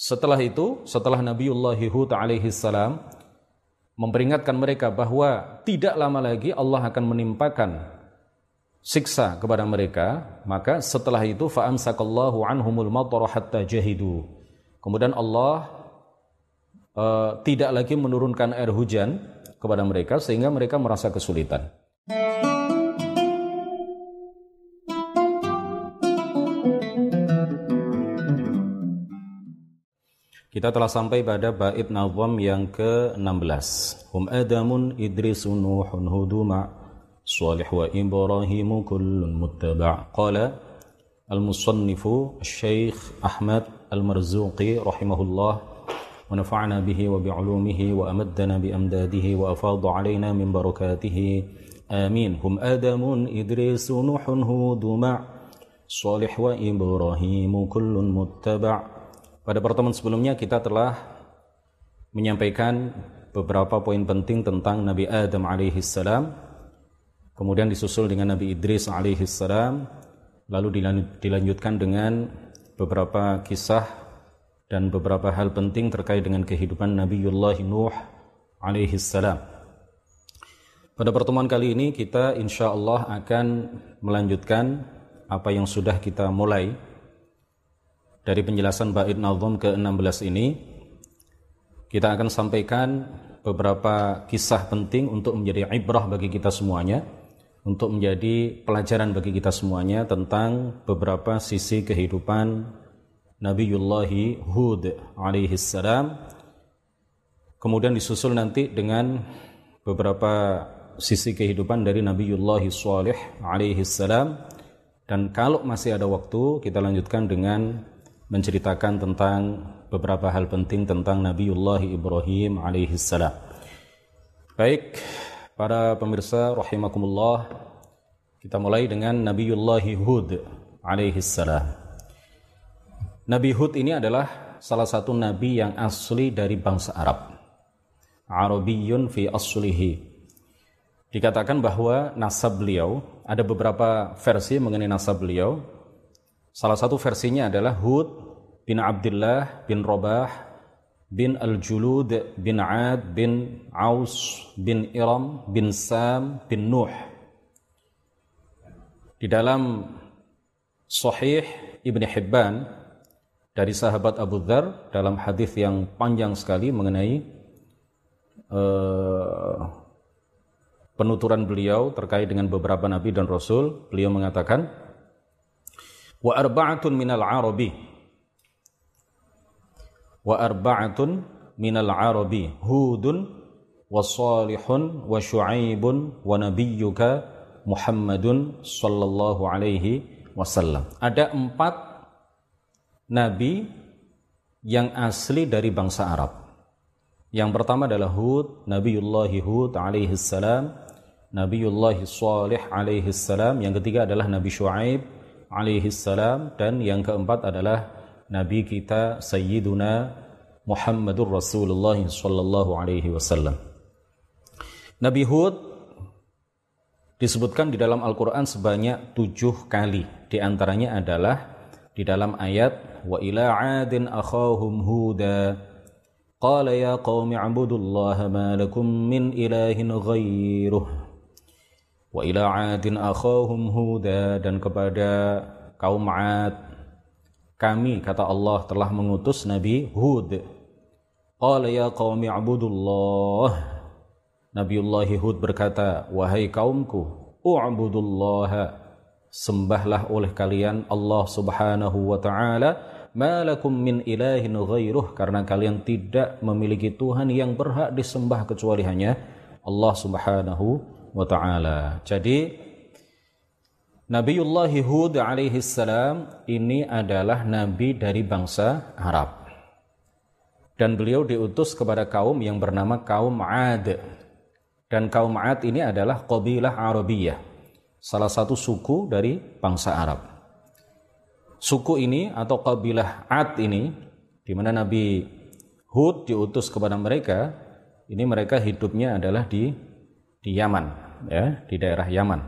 Setelah itu, setelah Nabiullah Hud alaihi salam memperingatkan mereka bahwa tidak lama lagi Allah akan menimpakan siksa kepada mereka, maka setelah itu fa'amsakallahu anhumul matar hatta jahidu. Kemudian Allah uh, tidak lagi menurunkan air hujan kepada mereka sehingga mereka merasa kesulitan. Kita telah sampai pada bait nazam yang ke-16. Hum Adamun Idrisun Nuhun Huduma Salih wa Ibrahim kullun muttaba' Qala Al-Musannifu Syekh Ahmad Al-Marzuqi rahimahullah wa nafa'na bihi wa bi'ulumihi wa amaddana bi amdadihi wa afadha alaina min barakatihi. Amin. Hum adamun idrisun nuhun huduma salih Pada pertemuan sebelumnya kita telah menyampaikan beberapa poin penting tentang Nabi Adam alaihi salam, kemudian disusul dengan Nabi Idris alaihi salam, lalu dilanjutkan dengan beberapa kisah dan beberapa hal penting terkait dengan kehidupan Nabiullah Nuh alaihi salam. Pada pertemuan kali ini kita insya Allah akan melanjutkan apa yang sudah kita mulai dari penjelasan bait nazam ke-16 ini kita akan sampaikan beberapa kisah penting untuk menjadi ibrah bagi kita semuanya untuk menjadi pelajaran bagi kita semuanya tentang beberapa sisi kehidupan Nabiullah Hud alaihi salam. Kemudian disusul nanti dengan beberapa sisi kehidupan dari Nabiullah Salih alaihi salam. Dan kalau masih ada waktu kita lanjutkan dengan menceritakan tentang beberapa hal penting tentang Nabiullah Ibrahim alaihi salam. Baik, para pemirsa rahimakumullah, kita mulai dengan Nabiullah Hud alaihi salam. Nabi Hud ini adalah salah satu nabi yang asli dari bangsa Arab. Arabiyun fi aslihi. Dikatakan bahwa nasab beliau, ada beberapa versi mengenai nasab beliau, Salah satu versinya adalah Hud bin Abdullah bin Robah bin Al-Julud bin Ad bin Aus bin Iram bin Sam bin Nuh. Di dalam Sahih Ibn Hibban dari sahabat Abu Dhar dalam hadis yang panjang sekali mengenai uh, penuturan beliau terkait dengan beberapa nabi dan rasul, beliau mengatakan wa arba'atun minal arabi wa arba'atun minal arabi hudun wa salihun wa syu'aibun wa nabiyyuka Muhammadun sallallahu alaihi wasallam. Ada empat nabi yang asli dari bangsa Arab. Yang pertama adalah Hud, Nabiullah Hud alaihi salam, Nabiullah Salih alaihi salam. Yang ketiga adalah Nabi Shu'aib alaihi salam dan yang keempat adalah nabi kita sayyiduna Muhammadur Rasulullah sallallahu alaihi wasallam. Nabi Hud disebutkan di dalam Al-Qur'an sebanyak tujuh kali. Di antaranya adalah di dalam ayat wa ila 'adin akhahum huda qala ya qaumi 'budullaha ma lakum min ilahin ghairuh Wa ila adin akhahum huda dan kepada kaum Ad kami kata Allah telah mengutus Nabi Hud. Qala ya qaumi abudullah. Nabiullah Hud berkata, "Wahai kaumku, u'budullah, sembahlah oleh kalian Allah Subhanahu wa taala, malakum min ilahin ghairuh karena kalian tidak memiliki Tuhan yang berhak disembah kecuali hanya Allah Subhanahu wa taala. Jadi Nabiullah Hud alaihi salam ini adalah nabi dari bangsa Arab. Dan beliau diutus kepada kaum yang bernama kaum Ad. Dan kaum Ad ini adalah qabilah Arabiyah, salah satu suku dari bangsa Arab. Suku ini atau kabilah Ad ini di mana Nabi Hud diutus kepada mereka, ini mereka hidupnya adalah di di Yaman ya di daerah Yaman.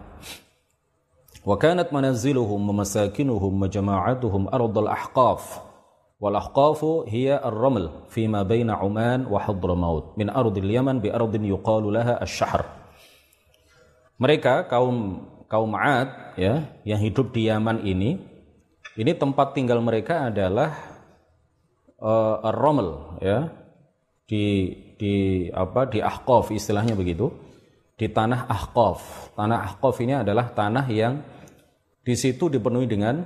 Wa kanat manazziluhum wa masakinuhum wa jama'atuhum ardal ahqaf. Wal ahqafu hiya ar-raml fi ma baina Uman wa Hadramaut min ardil Yaman bi ardin yuqalu laha asy-syahr mereka kaum kaum Ad ya yang hidup di Yaman ini ini tempat tinggal mereka adalah uh, ar-raml ya di di apa di Ahqaf istilahnya begitu di tanah Ahqaf tanah Ahqaf ini adalah tanah yang di situ dipenuhi dengan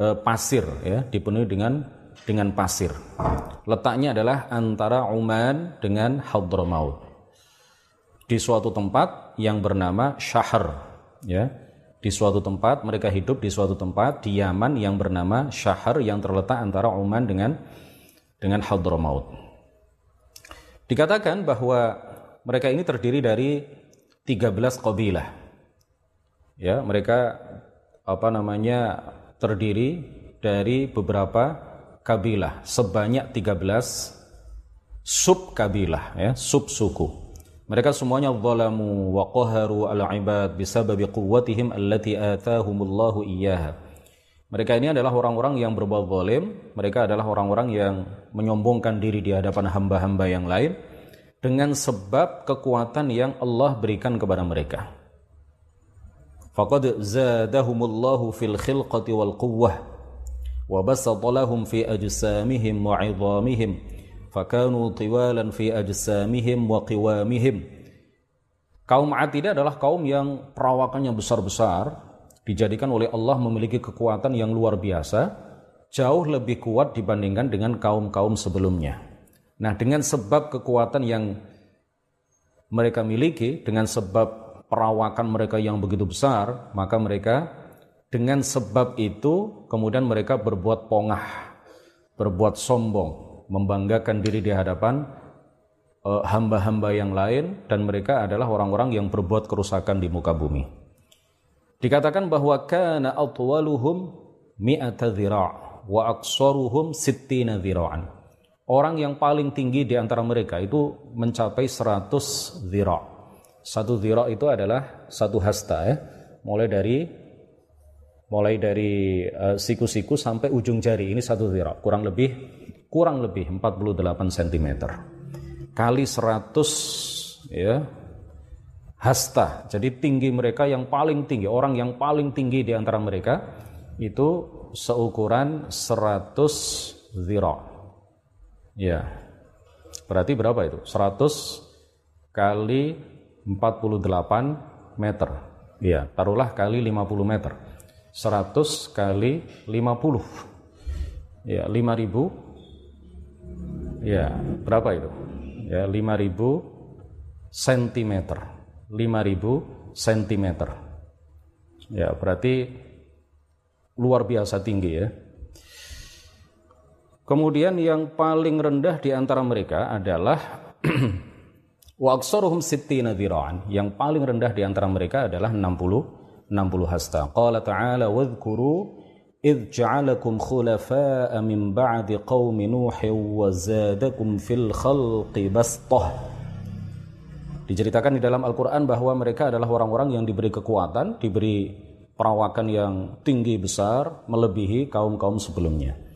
e, pasir ya, dipenuhi dengan dengan pasir. Letaknya adalah antara Uman dengan Hadramaut. Di suatu tempat yang bernama Syahr ya. Di suatu tempat mereka hidup di suatu tempat di Yaman yang bernama Syahr yang terletak antara Uman dengan dengan Hadramaut. Dikatakan bahwa mereka ini terdiri dari 13 kabilah. Ya, mereka apa namanya terdiri dari beberapa kabilah. Sebanyak 13 sub kabilah ya sub suku mereka semuanya zalamu wa qaharu al-ibad bisababi quwwatihim allati atahumullahu iyyaha. Mereka ini adalah orang-orang yang berbuat zalim. Mereka adalah orang-orang yang menyombongkan diri di hadapan hamba-hamba yang lain dengan sebab kekuatan yang Allah berikan kepada mereka. Faqad zadahumullahu fil khilqati wal quwwah wa basata lahum fi ajsamihim wa 'idhamihim fakanu tiwalan fi ajsamihim wa qiwamihim. Kaum ini adalah kaum yang perawakannya besar-besar dijadikan oleh Allah memiliki kekuatan yang luar biasa jauh lebih kuat dibandingkan dengan kaum-kaum sebelumnya nah dengan sebab kekuatan yang mereka miliki dengan sebab perawakan mereka yang begitu besar, maka mereka dengan sebab itu kemudian mereka berbuat pongah, berbuat sombong, membanggakan diri di hadapan uh, hamba-hamba yang lain dan mereka adalah orang-orang yang berbuat kerusakan di muka bumi. Dikatakan bahwa kana atwaluhum mi'ata dhira' wa aqsaruhum sittina dhira'an. Orang yang paling tinggi di antara mereka itu mencapai 100 dhira'. Satu ziro itu adalah satu hasta ya. Mulai dari mulai dari uh, siku-siku sampai ujung jari ini satu ziro. Kurang lebih kurang lebih 48 cm. Kali 100 ya hasta. Jadi tinggi mereka yang paling tinggi, orang yang paling tinggi di antara mereka itu seukuran 100 ziro. Ya. Berarti berapa itu? 100 kali 48 meter. Iya, taruhlah kali 50 meter. 100 kali 50. Ya, 5000. Ya, berapa itu? Ya, 5000 sentimeter. 5000 sentimeter. Ya, berarti luar biasa tinggi ya. Kemudian yang paling rendah di antara mereka adalah Wa aksaruhum sittina dhira'an. Yang paling rendah di antara mereka adalah 60 60 hasta. Qala ta'ala wadhkuru ja'alakum khulafa'a min ba'di qaumi nuhin wa zadakum fil khalqi bastah. Diceritakan di dalam Al-Quran bahwa mereka adalah orang-orang yang diberi kekuatan, diberi perawakan yang tinggi besar, melebihi kaum-kaum sebelumnya.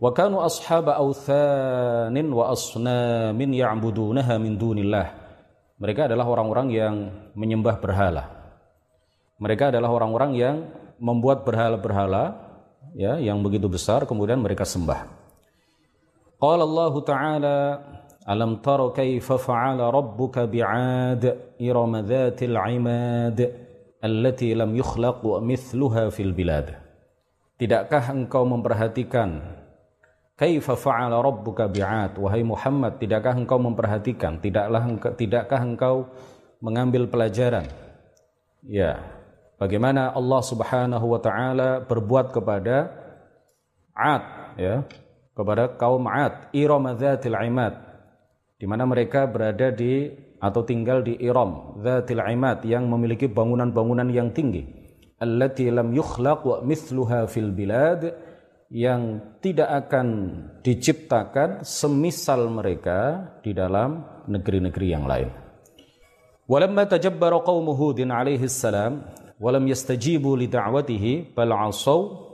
Wa kanu ashaba awthanin wa asnamin ya'budunaha min dunillah. Mereka adalah orang-orang yang menyembah berhala. Mereka adalah orang-orang yang membuat berhala-berhala ya yang begitu besar kemudian mereka sembah. Qala Allah Ta'ala Alam tara kaifa fa'ala rabbuka bi'ad irama dhatil 'imad allati lam yukhlaq mithluha fil bilad. Tidakkah engkau memperhatikan Kaifa fa'ala rabbuka bi'ad? Wahai Muhammad, tidakkah engkau memperhatikan? Tidaklah tidakkah engkau mengambil pelajaran? Ya, bagaimana Allah Subhanahu wa taala berbuat kepada Ad ya, kepada kaum Ad, Iram dzatil imad. Di mana mereka berada di atau tinggal di Iram dzatil imad yang memiliki bangunan-bangunan yang tinggi. Allati lam yukhlaq wa mithluha fil bilad yang tidak akan diciptakan semisal mereka di dalam negeri-negeri yang lain. Walamma tajabbara qaum Hudin alaihi salam walam yastajibu li da'watihi bal asaw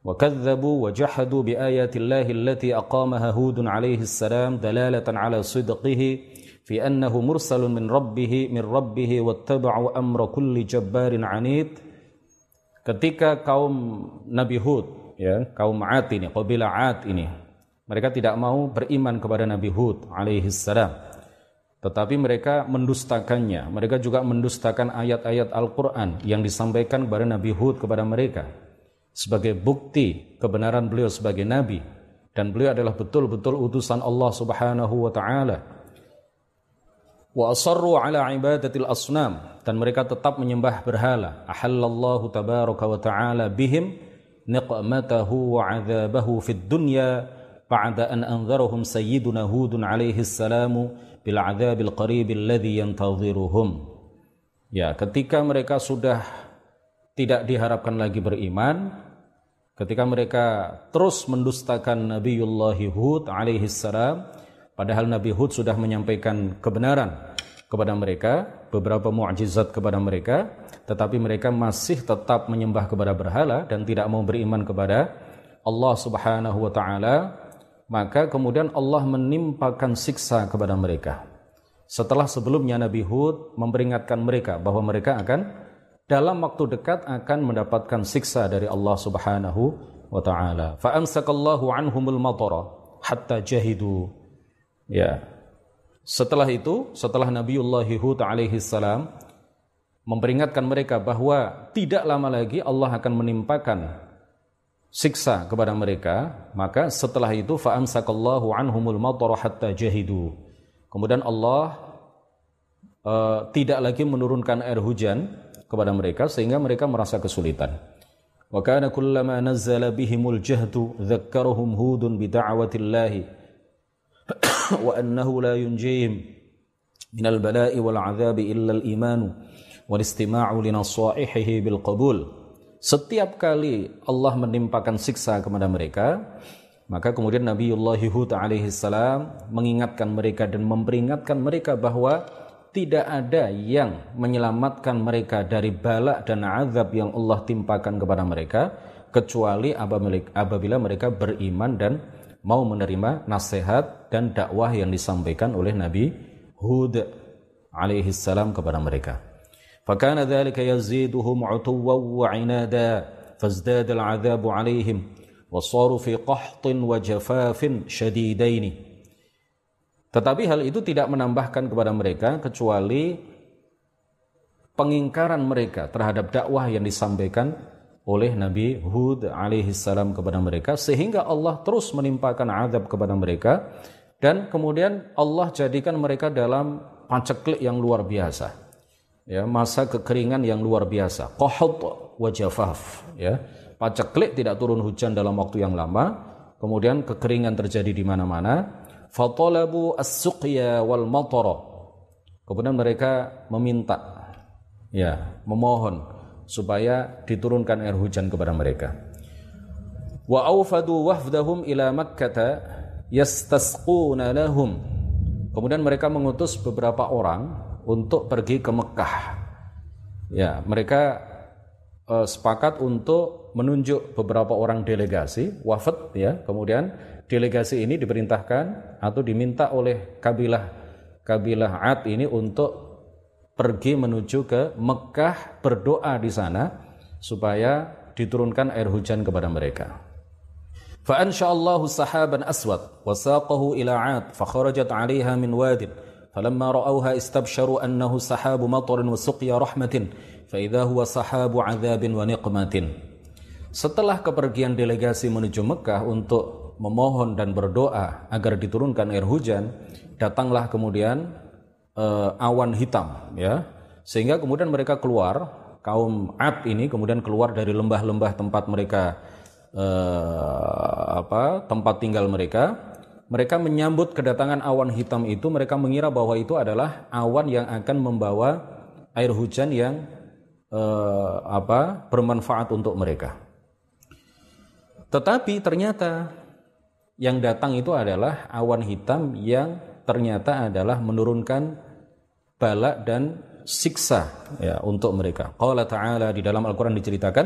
وكذبوا وجحدوا بآيات الله التي أقامها هود عليه السلام دلالة على صدقه في أنه مرسل من ربه من ربه واتبعوا أمر كل جبار عنيد ketika kaum Nabi Hud ya kaum Ad ini kabilah Ad ini. Mereka tidak mau beriman kepada Nabi Hud alaihi salam. Tetapi mereka mendustakannya. Mereka juga mendustakan ayat-ayat Al-Qur'an yang disampaikan kepada Nabi Hud kepada mereka sebagai bukti kebenaran beliau sebagai nabi. Dan beliau adalah betul-betul utusan Allah Subhanahu wa taala. Wa asarru ala ibadatil asnam. Dan mereka tetap menyembah berhala. Ahallallahu tabaraka wa taala bihim niqmatahu wa adzabahu fid dunya ba'da an Hudun alaihi salamu bil adzabil qarib alladhi yantadhiruhum. Ya, ketika mereka sudah tidak diharapkan lagi beriman, ketika mereka terus mendustakan Nabiullah Hud alaihi salam padahal Nabi Hud sudah menyampaikan kebenaran kepada mereka beberapa mukjizat kepada mereka tetapi mereka masih tetap menyembah kepada berhala dan tidak mau beriman kepada Allah Subhanahu wa taala maka kemudian Allah menimpakan siksa kepada mereka setelah sebelumnya Nabi Hud memperingatkan mereka bahwa mereka akan dalam waktu dekat akan mendapatkan siksa dari Allah Subhanahu wa taala. Fa amsakallahu anhumul matara hatta jahidu. Ya. Setelah itu, setelah Nabiullah Hud alaihi salam memperingatkan mereka bahwa tidak lama lagi Allah akan menimpakan siksa kepada mereka, maka setelah itu fa amsakallahu anhumul matara hatta jahidu. Kemudian Allah uh, tidak lagi menurunkan air hujan kepada mereka sehingga mereka merasa kesulitan. Wa kana kullama nazzala bihimul jahdu dzakkarahum hudun bi da'watillahi wa annahu la yunjihim min al-bala'i wal 'adzabi illa al-iman wal istima'u li nasaihihi bil. Setiap kali Allah menimpakan siksa kepada mereka, maka kemudian Nabiullah Hud salam mengingatkan mereka dan memperingatkan mereka bahwa tidak ada yang menyelamatkan mereka dari balak dan azab yang Allah timpakan kepada mereka kecuali apabila mereka beriman dan mau menerima nasihat dan dakwah yang disampaikan oleh Nabi Hud alaihi salam kepada mereka. 'Utuwwan wa 'inada fazdada al-'adzabu 'alaihim wa saru fi qahtin wa jafafin shadidaini tetapi hal itu tidak menambahkan kepada mereka kecuali pengingkaran mereka terhadap dakwah yang disampaikan oleh Nabi Hud alaihi salam kepada mereka sehingga Allah terus menimpakan azab kepada mereka dan kemudian Allah jadikan mereka dalam paceklik yang luar biasa ya masa kekeringan yang luar biasa. Qahut wa jafaf ya. Paceklik tidak turun hujan dalam waktu yang lama. Kemudian kekeringan terjadi di mana-mana. Fatalabu as-suqya wal matara. Kemudian mereka meminta ya memohon supaya diturunkan air hujan kepada mereka. Wa aufadu wafdahum ila makkah yastasquna lahum. Kemudian mereka mengutus beberapa orang untuk pergi ke Mekah. Ya, mereka e, sepakat untuk menunjuk beberapa orang delegasi wafat ya. Kemudian delegasi ini diperintahkan atau diminta oleh kabilah kabilah Ad ini untuk pergi menuju ke Mekah berdoa di sana supaya diturunkan air hujan kepada mereka. Fa ansha'allahu sahaban aswad wasaqahu ila 'ad fa kharajat min wadin فلما رأوها استبشروا أنه سحاب مطر وسقيا رحمة فإذا هو سحاب عذاب ونقمة Setelah kepergian delegasi menuju Mekah untuk memohon dan berdoa agar diturunkan air hujan, datanglah kemudian uh, awan hitam ya. Sehingga kemudian mereka keluar, kaum Ad ini kemudian keluar dari lembah-lembah tempat mereka uh, apa? tempat tinggal mereka. mereka menyambut kedatangan awan hitam itu, mereka mengira bahwa itu adalah awan yang akan membawa air hujan yang uh, apa? bermanfaat untuk mereka. Tetapi ternyata yang datang itu adalah awan hitam yang ternyata adalah menurunkan balak dan siksa ya untuk mereka. Qala ta'ala di dalam Al-Qur'an diceritakan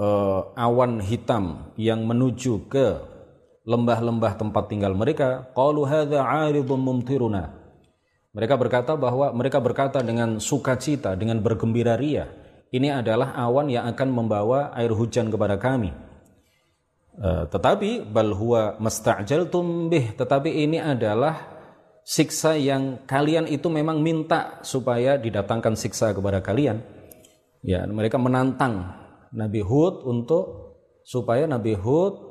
uh, awan hitam yang menuju ke lembah-lembah tempat tinggal mereka qalu hadza 'aridun mumtiruna. Mereka berkata bahwa mereka berkata dengan sukacita dengan bergembira ria ini adalah awan yang akan membawa air hujan kepada kami. Uh, tetapi bal huwa masta'jaltum bih tetapi ini adalah siksa yang kalian itu memang minta supaya didatangkan siksa kepada kalian. Ya mereka menantang Nabi Hud untuk supaya Nabi Hud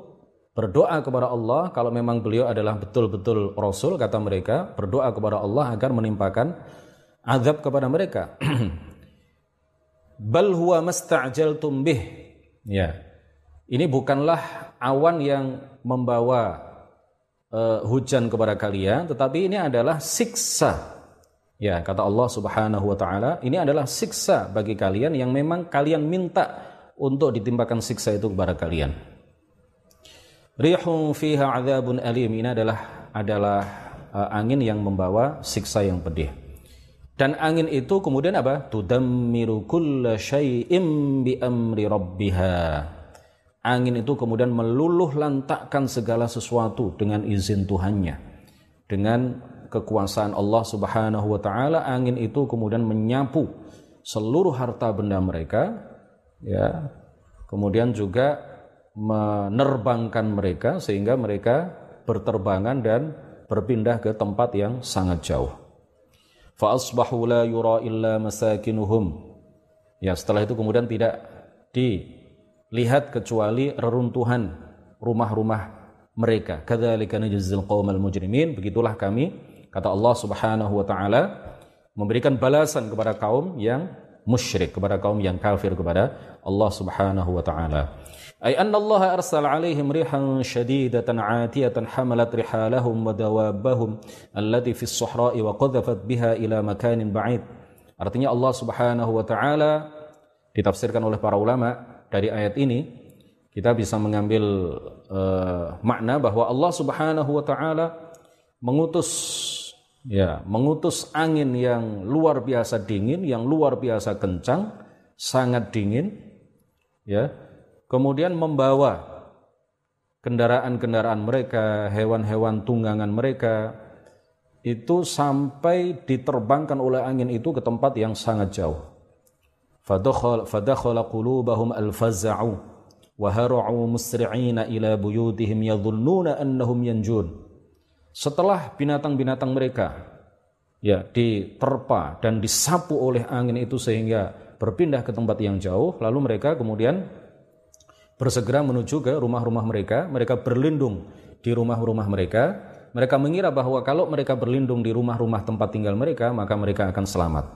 berdoa kepada Allah kalau memang beliau adalah betul-betul rasul kata mereka berdoa kepada Allah agar menimpakan azab kepada mereka. Bal huwa masta'jaltum bih. Ya. Ini bukanlah awan yang membawa uh, hujan kepada kalian tetapi ini adalah siksa. Ya kata Allah Subhanahu wa taala ini adalah siksa bagi kalian yang memang kalian minta untuk ditimpakan siksa itu kepada kalian. Rihun fiha adzabun alim ini adalah adalah uh, angin yang membawa siksa yang pedih. Dan angin itu kemudian apa? Tudammiru kulla syai'im bi amri rabbiha. Angin itu kemudian meluluh lantakkan segala sesuatu dengan izin Tuhannya. Dengan kekuasaan Allah Subhanahu wa taala, angin itu kemudian menyapu seluruh harta benda mereka ya kemudian juga menerbangkan mereka sehingga mereka berterbangan dan berpindah ke tempat yang sangat jauh. Fa asbahu la yura illa masakinuhum. Ya, setelah itu kemudian tidak dilihat kecuali reruntuhan rumah-rumah mereka. Kadzalika najzil qaumal mujrimin. Begitulah kami kata Allah Subhanahu wa taala memberikan balasan kepada kaum yang musyrik kepada kaum yang kafir kepada Allah Subhanahu wa taala. Ay anna Allah arsala alaihim rihan shadidatan 'atiyatan hamalat rihalahum wa dawabahum allati fi as-sahra'i wa qadhafat biha ila makanin ba'id. Artinya Allah Subhanahu wa taala ditafsirkan oleh para ulama dari ayat ini kita bisa mengambil uh, makna bahwa Allah Subhanahu wa taala mengutus ya mengutus angin yang luar biasa dingin, yang luar biasa kencang, sangat dingin, ya, kemudian membawa kendaraan-kendaraan mereka, hewan-hewan tunggangan mereka itu sampai diterbangkan oleh angin itu ke tempat yang sangat jauh. Fadakhala qulubahum al-fazza'u wa musri'ina ila buyutihim yadhunnuna annahum yanjun setelah binatang-binatang mereka ya diterpa dan disapu oleh angin itu sehingga berpindah ke tempat yang jauh lalu mereka kemudian bersegera menuju ke rumah-rumah mereka. Mereka berlindung di rumah-rumah mereka. Mereka mengira bahwa kalau mereka berlindung di rumah-rumah tempat tinggal mereka maka mereka akan selamat.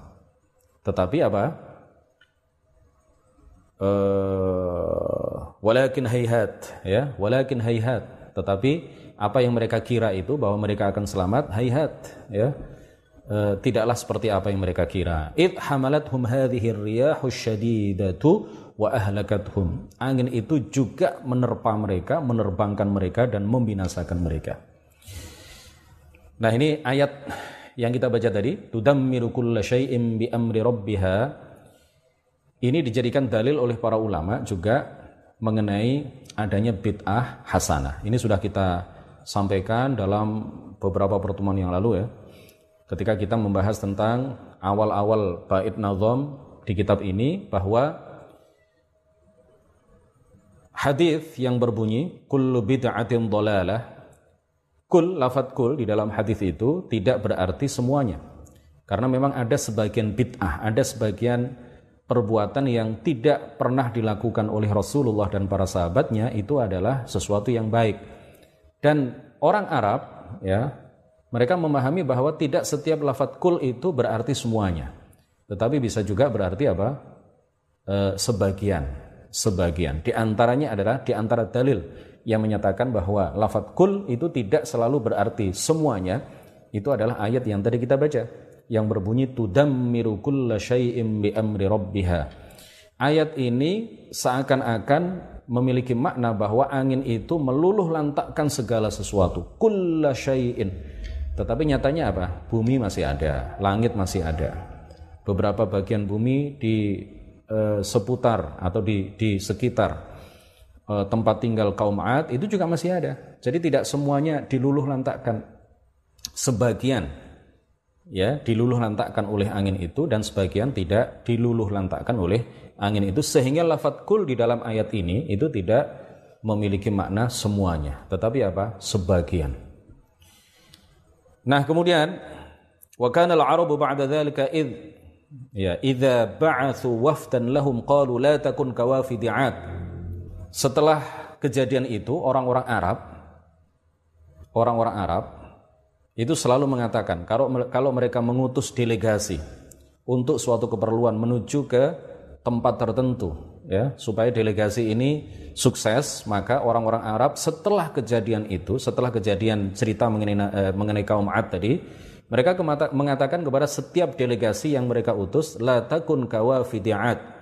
Tetapi apa? Uh, walakin hayhat ya walakin hayhat. Tetapi apa yang mereka kira itu bahwa mereka akan selamat? Hayhat ya. E, tidaklah seperti apa yang mereka kira. Id hamalathum hadhihi riyahu syadidatu wa ahlakathum. Angin itu juga menerpa mereka menerbangkan mereka dan membinasakan mereka. Nah ini ayat yang kita baca tadi. Tudammiru kulla bi amri rabbiha. Ini dijadikan dalil oleh para ulama juga mengenai adanya bid'ah hasanah. Ini sudah kita sampaikan dalam beberapa pertemuan yang lalu ya. Ketika kita membahas tentang awal-awal bait nazam di kitab ini bahwa hadis yang berbunyi kullu bid'atin dhalalah kul lafat kul di dalam hadis itu tidak berarti semuanya. Karena memang ada sebagian bid'ah, ada sebagian perbuatan yang tidak pernah dilakukan oleh Rasulullah dan para sahabatnya itu adalah sesuatu yang baik dan orang Arab ya, mereka memahami bahwa tidak setiap lafat kul itu berarti semuanya. Tetapi bisa juga berarti apa? E, sebagian. sebagian. Di antaranya adalah di antara dalil yang menyatakan bahwa lafat kul itu tidak selalu berarti semuanya. Itu adalah ayat yang tadi kita baca yang berbunyi tudammiru kulla syai'im bi amri rabbiha. Ayat ini seakan-akan memiliki makna bahwa angin itu meluluh lantakkan segala sesuatu. Kulla syai'in. Tetapi nyatanya apa? Bumi masih ada, langit masih ada. Beberapa bagian bumi di eh, seputar atau di, di sekitar eh, tempat tinggal kaum Ad itu juga masih ada. Jadi tidak semuanya diluluh lantakkan. Sebagian ya diluluh lantakkan oleh angin itu dan sebagian tidak diluluh lantakkan oleh angin itu sehingga lafat kul di dalam ayat ini itu tidak memiliki makna semuanya tetapi apa? Sebagian. Nah kemudian wa kana al-arabu ba'da dhalika id ya idza ba'athu wafdan lahum qalu la takun kawafidi setelah kejadian itu orang-orang Arab orang-orang Arab itu selalu mengatakan kalau kalau mereka mengutus delegasi untuk suatu keperluan menuju ke tempat tertentu ya supaya delegasi ini sukses maka orang-orang Arab setelah kejadian itu setelah kejadian cerita mengenai eh, mengenai kaum Ad tadi mereka mengatakan kepada setiap delegasi yang mereka utus la takun kawafidiat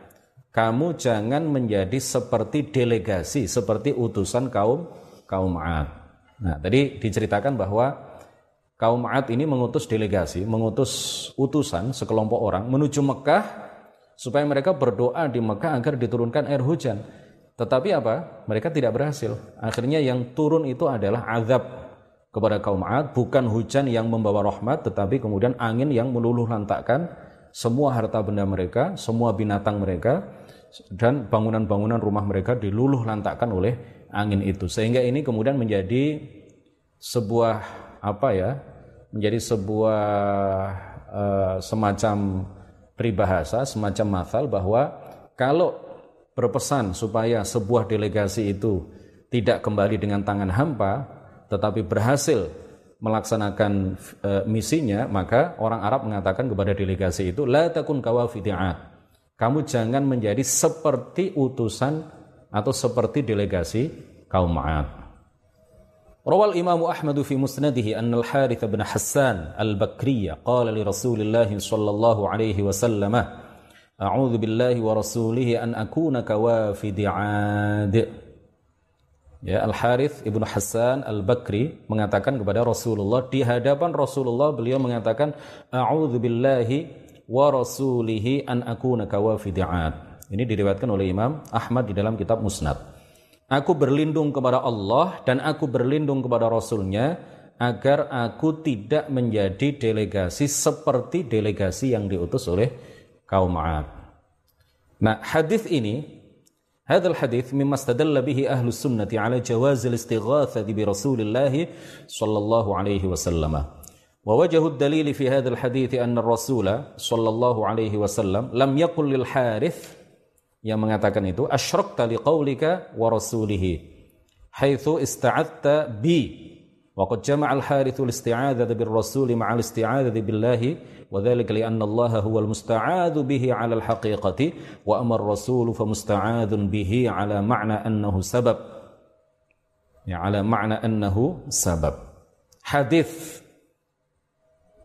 kamu jangan menjadi seperti delegasi seperti utusan kaum kaum Ad. Nah tadi diceritakan bahwa kaum Ad ini mengutus delegasi mengutus utusan sekelompok orang menuju Mekah supaya mereka berdoa di Mekah agar diturunkan air hujan. Tetapi apa? Mereka tidak berhasil. Akhirnya yang turun itu adalah azab kepada kaum Ad, bukan hujan yang membawa rahmat, tetapi kemudian angin yang meluluh lantakkan semua harta benda mereka, semua binatang mereka, dan bangunan-bangunan rumah mereka diluluh lantakkan oleh angin itu. Sehingga ini kemudian menjadi sebuah apa ya? Menjadi sebuah uh, semacam peribahasa semacam masal bahwa kalau berpesan supaya sebuah delegasi itu tidak kembali dengan tangan hampa tetapi berhasil melaksanakan e, misinya maka orang Arab mengatakan kepada delegasi itu la takun kamu jangan menjadi seperti utusan atau seperti delegasi kaum Ma'ad روى الإمام أحمد في مسنده أن الحارث بن حسان البكري قال لرسول الله صلى الله عليه وسلم أعوذ بالله ورسوله أن أكون كوافد عاد Ya, Al-Harith Ibnu Hassan Al-Bakri mengatakan kepada Rasulullah di hadapan Rasulullah beliau mengatakan a'udzu billahi wa rasulihi an akuna kawafidi'at. Ini diriwayatkan oleh Imam Ahmad di dalam kitab Musnad. Aku berlindung kepada Allah dan aku berlindung kepada Rasulnya agar aku tidak menjadi delegasi seperti delegasi yang diutus oleh kaum Ad. Nah, hadis ini هذا الحديث مما استدل به أهل السنة على جواز الاستغاثة برسول الله صلى الله عليه وسلم ووجه الدليل في هذا الحديث أن الرسول صلى الله عليه وسلم لم يقل للحارث yang mengatakan itu asyrakta liqaulika wa rasulihi haitsu ista'adta bi wa qad jama'a al-harithu al-isti'adzata bir rasul ma'a al-isti'adzati billahi wa dhalika li anna Allah huwa al-musta'adzu bihi 'ala al-haqiqati wa amar rasul fa musta'adzun bihi 'ala ma'na annahu sabab. Ya 'ala ma'na annahu sabab. Hadis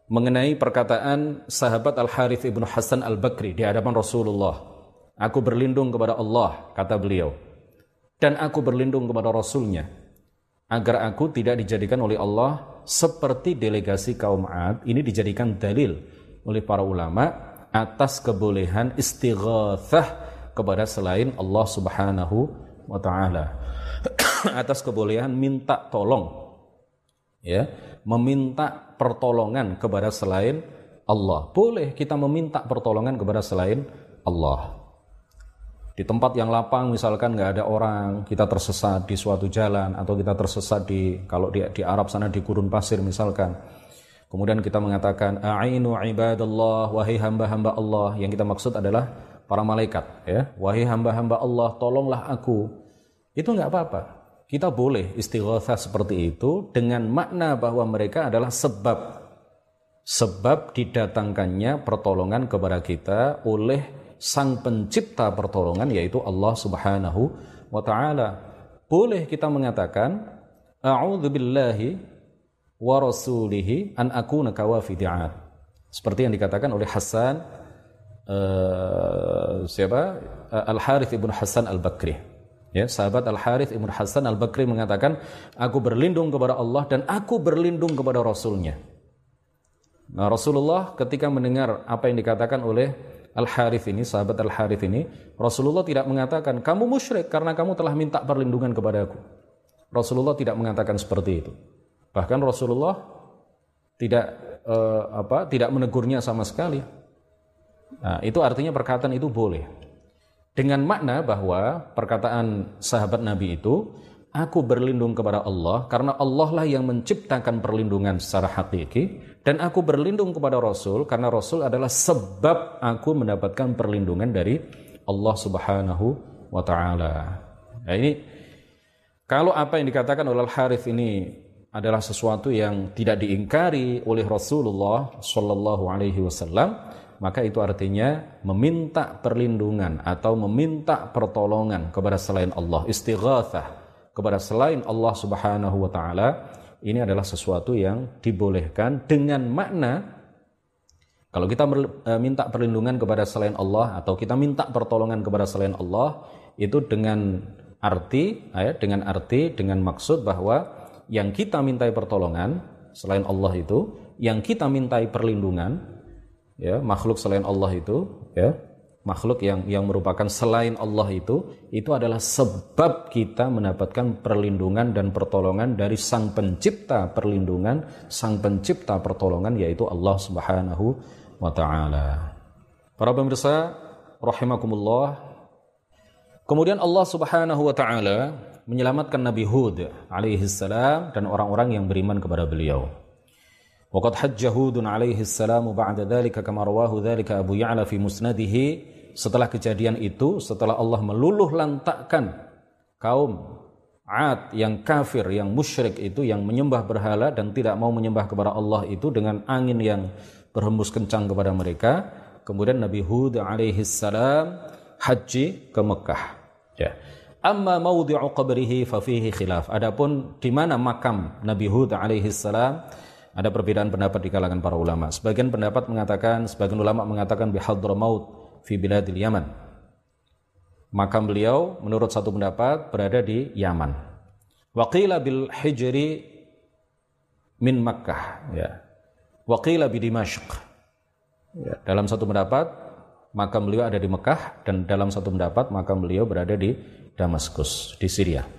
mengenai perkataan sahabat Al-Harith ibnu Hasan Al-Bakri di hadapan Rasulullah Aku berlindung kepada Allah, kata beliau. Dan aku berlindung kepada Rasulnya. Agar aku tidak dijadikan oleh Allah seperti delegasi kaum Ad. Ini dijadikan dalil oleh para ulama atas kebolehan istighathah kepada selain Allah subhanahu wa ta'ala. atas kebolehan minta tolong. ya Meminta pertolongan kepada selain Allah. Boleh kita meminta pertolongan kepada selain Allah di tempat yang lapang misalkan nggak ada orang kita tersesat di suatu jalan atau kita tersesat di kalau di, di Arab sana di gurun pasir misalkan. Kemudian kita mengatakan a'inu ibadallah wahai hamba-hamba Allah. Yang kita maksud adalah para malaikat ya. Wahai hamba-hamba Allah tolonglah aku. Itu nggak apa-apa. Kita boleh istighatsah seperti itu dengan makna bahwa mereka adalah sebab. Sebab didatangkannya pertolongan kepada kita oleh sang pencipta pertolongan yaitu Allah Subhanahu wa taala. Boleh kita mengatakan a'udzu billahi wa rasulihi an akuna kawafidi'at. Seperti yang dikatakan oleh Hasan uh, siapa? Uh, Al Harith ibn Hasan Al Bakri. Ya, sahabat Al Harith ibn Hasan Al Bakri mengatakan, aku berlindung kepada Allah dan aku berlindung kepada Rasulnya. Nah, Rasulullah ketika mendengar apa yang dikatakan oleh Al-Harith ini, sahabat Al-Harith ini, Rasulullah tidak mengatakan, kamu musyrik karena kamu telah minta perlindungan kepadaku. Rasulullah tidak mengatakan seperti itu. Bahkan Rasulullah tidak eh, apa tidak menegurnya sama sekali. Nah, itu artinya perkataan itu boleh. Dengan makna bahwa perkataan sahabat Nabi itu, aku berlindung kepada Allah karena Allah lah yang menciptakan perlindungan secara hakiki dan aku berlindung kepada Rasul karena Rasul adalah sebab aku mendapatkan perlindungan dari Allah Subhanahu wa taala. Nah, ini kalau apa yang dikatakan oleh Al-Harith ini adalah sesuatu yang tidak diingkari oleh Rasulullah Shallallahu alaihi wasallam, maka itu artinya meminta perlindungan atau meminta pertolongan kepada selain Allah, istighatsah kepada selain Allah Subhanahu wa taala ini adalah sesuatu yang dibolehkan dengan makna kalau kita e, minta perlindungan kepada selain Allah atau kita minta pertolongan kepada selain Allah itu dengan arti ya, dengan arti dengan maksud bahwa yang kita mintai pertolongan selain Allah itu yang kita mintai perlindungan ya makhluk selain Allah itu ya makhluk yang yang merupakan selain Allah itu itu adalah sebab kita mendapatkan perlindungan dan pertolongan dari sang pencipta perlindungan, sang pencipta pertolongan yaitu Allah Subhanahu wa taala. Para pemirsa rahimakumullah. Kemudian Allah Subhanahu wa taala menyelamatkan Nabi Hud alaihi salam dan orang-orang yang beriman kepada beliau. Waqad hajja Hudun alaihi salam ba'da dhalika kama rawahu dhalika Abu Ya'la fi musnadihi setelah kejadian itu, setelah Allah meluluh lantakkan kaum Ad yang kafir, yang musyrik itu, yang menyembah berhala dan tidak mau menyembah kepada Allah itu dengan angin yang berhembus kencang kepada mereka. Kemudian Nabi Hud alaihi salam haji ke Mekah. Ya. Amma maudhi'u qabrihi fa fihi khilaf. Adapun di mana makam Nabi Hud alaihi salam ada perbedaan pendapat di kalangan para ulama. Sebagian pendapat mengatakan, sebagian ulama mengatakan bihadramaut fi biladil Yaman. Makam beliau menurut satu pendapat berada di Yaman. Waqila bil hijri min Makkah ya. Waqila bi Dimashq. Ya, dalam satu pendapat makam beliau ada di Mekah dan dalam satu pendapat makam beliau berada di Damaskus di Syria.